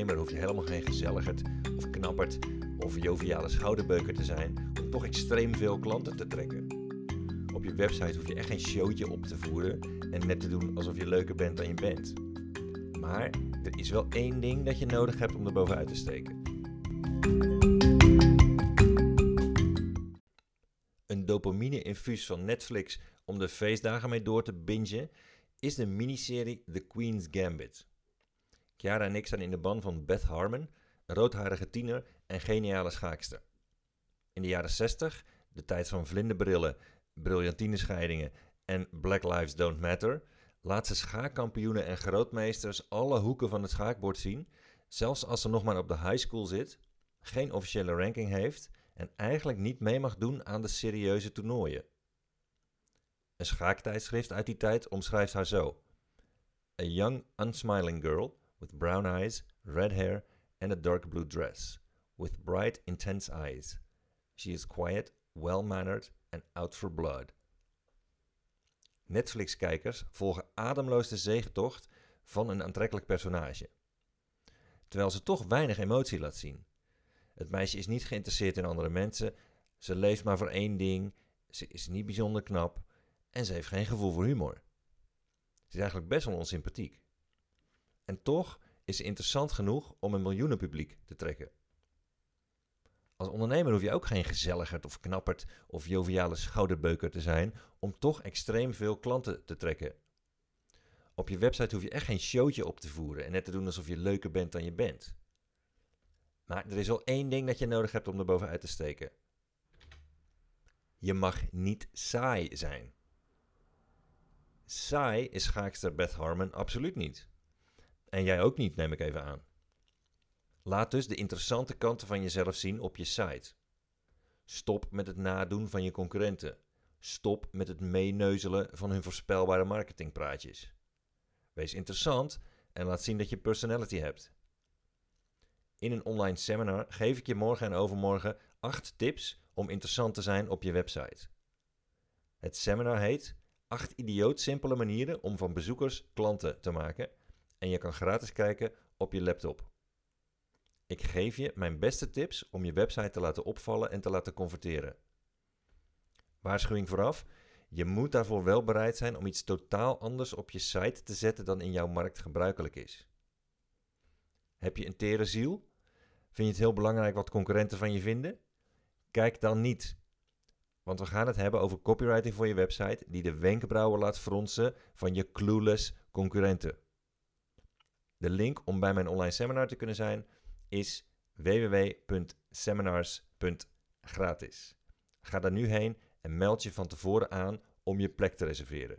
ondernemer hoef je helemaal geen gezelligerd of knapperd of joviale schouderbeuker te zijn om toch extreem veel klanten te trekken. Op je website hoef je echt geen showtje op te voeren en net te doen alsof je leuker bent dan je bent. Maar er is wel één ding dat je nodig hebt om er bovenuit te steken. Een dopamine-infuus van Netflix om de feestdagen mee door te bingen is de miniserie The Queen's Gambit. Chiara en ik zijn in de ban van Beth Harmon, een roodharige tiener en geniale schaakster. In de jaren 60, de tijd van vlinderbrillen, briljantinescheidingen en Black Lives Don't Matter, laat ze schaakkampioenen en grootmeesters alle hoeken van het schaakbord zien, zelfs als ze nog maar op de high school zit, geen officiële ranking heeft en eigenlijk niet mee mag doen aan de serieuze toernooien. Een schaaktijdschrift uit die tijd omschrijft haar zo: A young, unsmiling girl with brown eyes, red hair and a dark blue dress, with bright, intense eyes. She is quiet, well-mannered and out for blood. Netflix-kijkers volgen ademloos de zegentocht van een aantrekkelijk personage. Terwijl ze toch weinig emotie laat zien. Het meisje is niet geïnteresseerd in andere mensen, ze leeft maar voor één ding, ze is niet bijzonder knap en ze heeft geen gevoel voor humor. Ze is eigenlijk best wel onsympathiek. En toch is ze interessant genoeg om een miljoenenpubliek te trekken. Als ondernemer hoef je ook geen gezelligerd of knapperd of joviale schouderbeuker te zijn om toch extreem veel klanten te trekken. Op je website hoef je echt geen showtje op te voeren en net te doen alsof je leuker bent dan je bent. Maar er is wel één ding dat je nodig hebt om er bovenuit te steken. Je mag niet saai zijn. Saai is schaakster Beth Harmon absoluut niet. En jij ook niet, neem ik even aan. Laat dus de interessante kanten van jezelf zien op je site. Stop met het nadoen van je concurrenten. Stop met het meeneuzelen van hun voorspelbare marketingpraatjes. Wees interessant en laat zien dat je personality hebt. In een online seminar geef ik je morgen en overmorgen 8 tips om interessant te zijn op je website. Het seminar heet 8 idioot simpele manieren om van bezoekers klanten te maken en je kan gratis kijken op je laptop. Ik geef je mijn beste tips om je website te laten opvallen en te laten converteren. Waarschuwing vooraf: je moet daarvoor wel bereid zijn om iets totaal anders op je site te zetten dan in jouw markt gebruikelijk is. Heb je een tere ziel? Vind je het heel belangrijk wat concurrenten van je vinden? Kijk dan niet. Want we gaan het hebben over copywriting voor je website die de wenkbrauwen laat fronsen van je clueless concurrenten. De link om bij mijn online seminar te kunnen zijn is www.seminars.gratis. Ga daar nu heen en meld je van tevoren aan om je plek te reserveren.